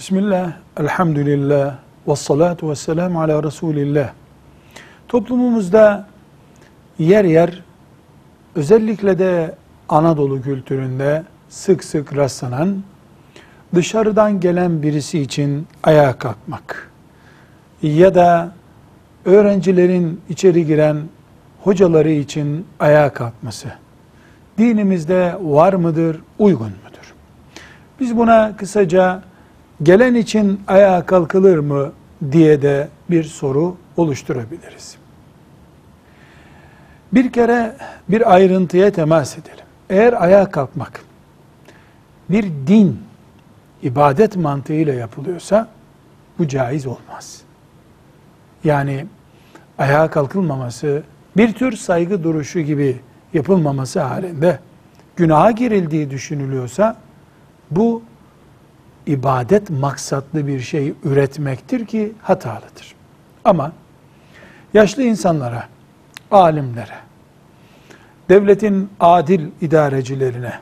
Bismillah, elhamdülillah, ve salatu ve selamu ala Resulillah. Toplumumuzda yer yer, özellikle de Anadolu kültüründe sık sık rastlanan, dışarıdan gelen birisi için ayağa kalkmak ya da öğrencilerin içeri giren hocaları için ayağa kalkması dinimizde var mıdır, uygun mudur? Biz buna kısaca gelen için ayağa kalkılır mı diye de bir soru oluşturabiliriz. Bir kere bir ayrıntıya temas edelim. Eğer ayağa kalkmak bir din, ibadet mantığıyla yapılıyorsa bu caiz olmaz. Yani ayağa kalkılmaması bir tür saygı duruşu gibi yapılmaması halinde günaha girildiği düşünülüyorsa bu ibadet maksatlı bir şey üretmektir ki hatalıdır. Ama yaşlı insanlara, alimlere, devletin adil idarecilerine,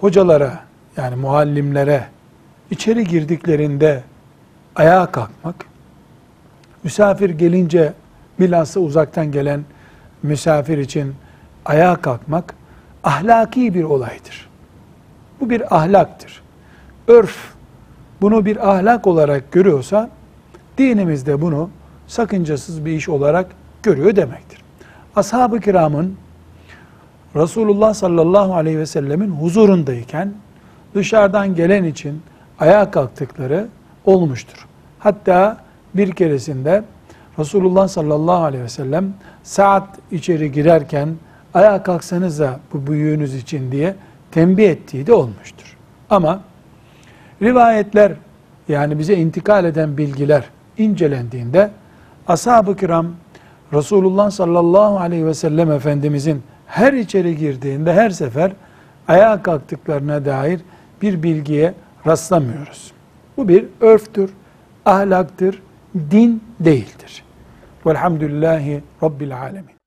hocalara yani muallimlere içeri girdiklerinde ayağa kalkmak, misafir gelince bilhassa uzaktan gelen misafir için ayağa kalkmak ahlaki bir olaydır. Bu bir ahlaktır. Örf bunu bir ahlak olarak görüyorsa dinimizde bunu sakıncasız bir iş olarak görüyor demektir. Ashab-ı kiramın Resulullah sallallahu aleyhi ve sellemin huzurundayken dışarıdan gelen için ayağa kalktıkları olmuştur. Hatta bir keresinde Resulullah sallallahu aleyhi ve sellem saat içeri girerken ayağa kalksanız da bu büyüğünüz için diye tembih ettiği de olmuştur. Ama rivayetler yani bize intikal eden bilgiler incelendiğinde ashab-ı kiram Resulullah sallallahu aleyhi ve sellem Efendimizin her içeri girdiğinde her sefer ayağa kalktıklarına dair bir bilgiye rastlamıyoruz. Bu bir örftür, ahlaktır, din değildir. Velhamdülillahi Rabbil Alemin.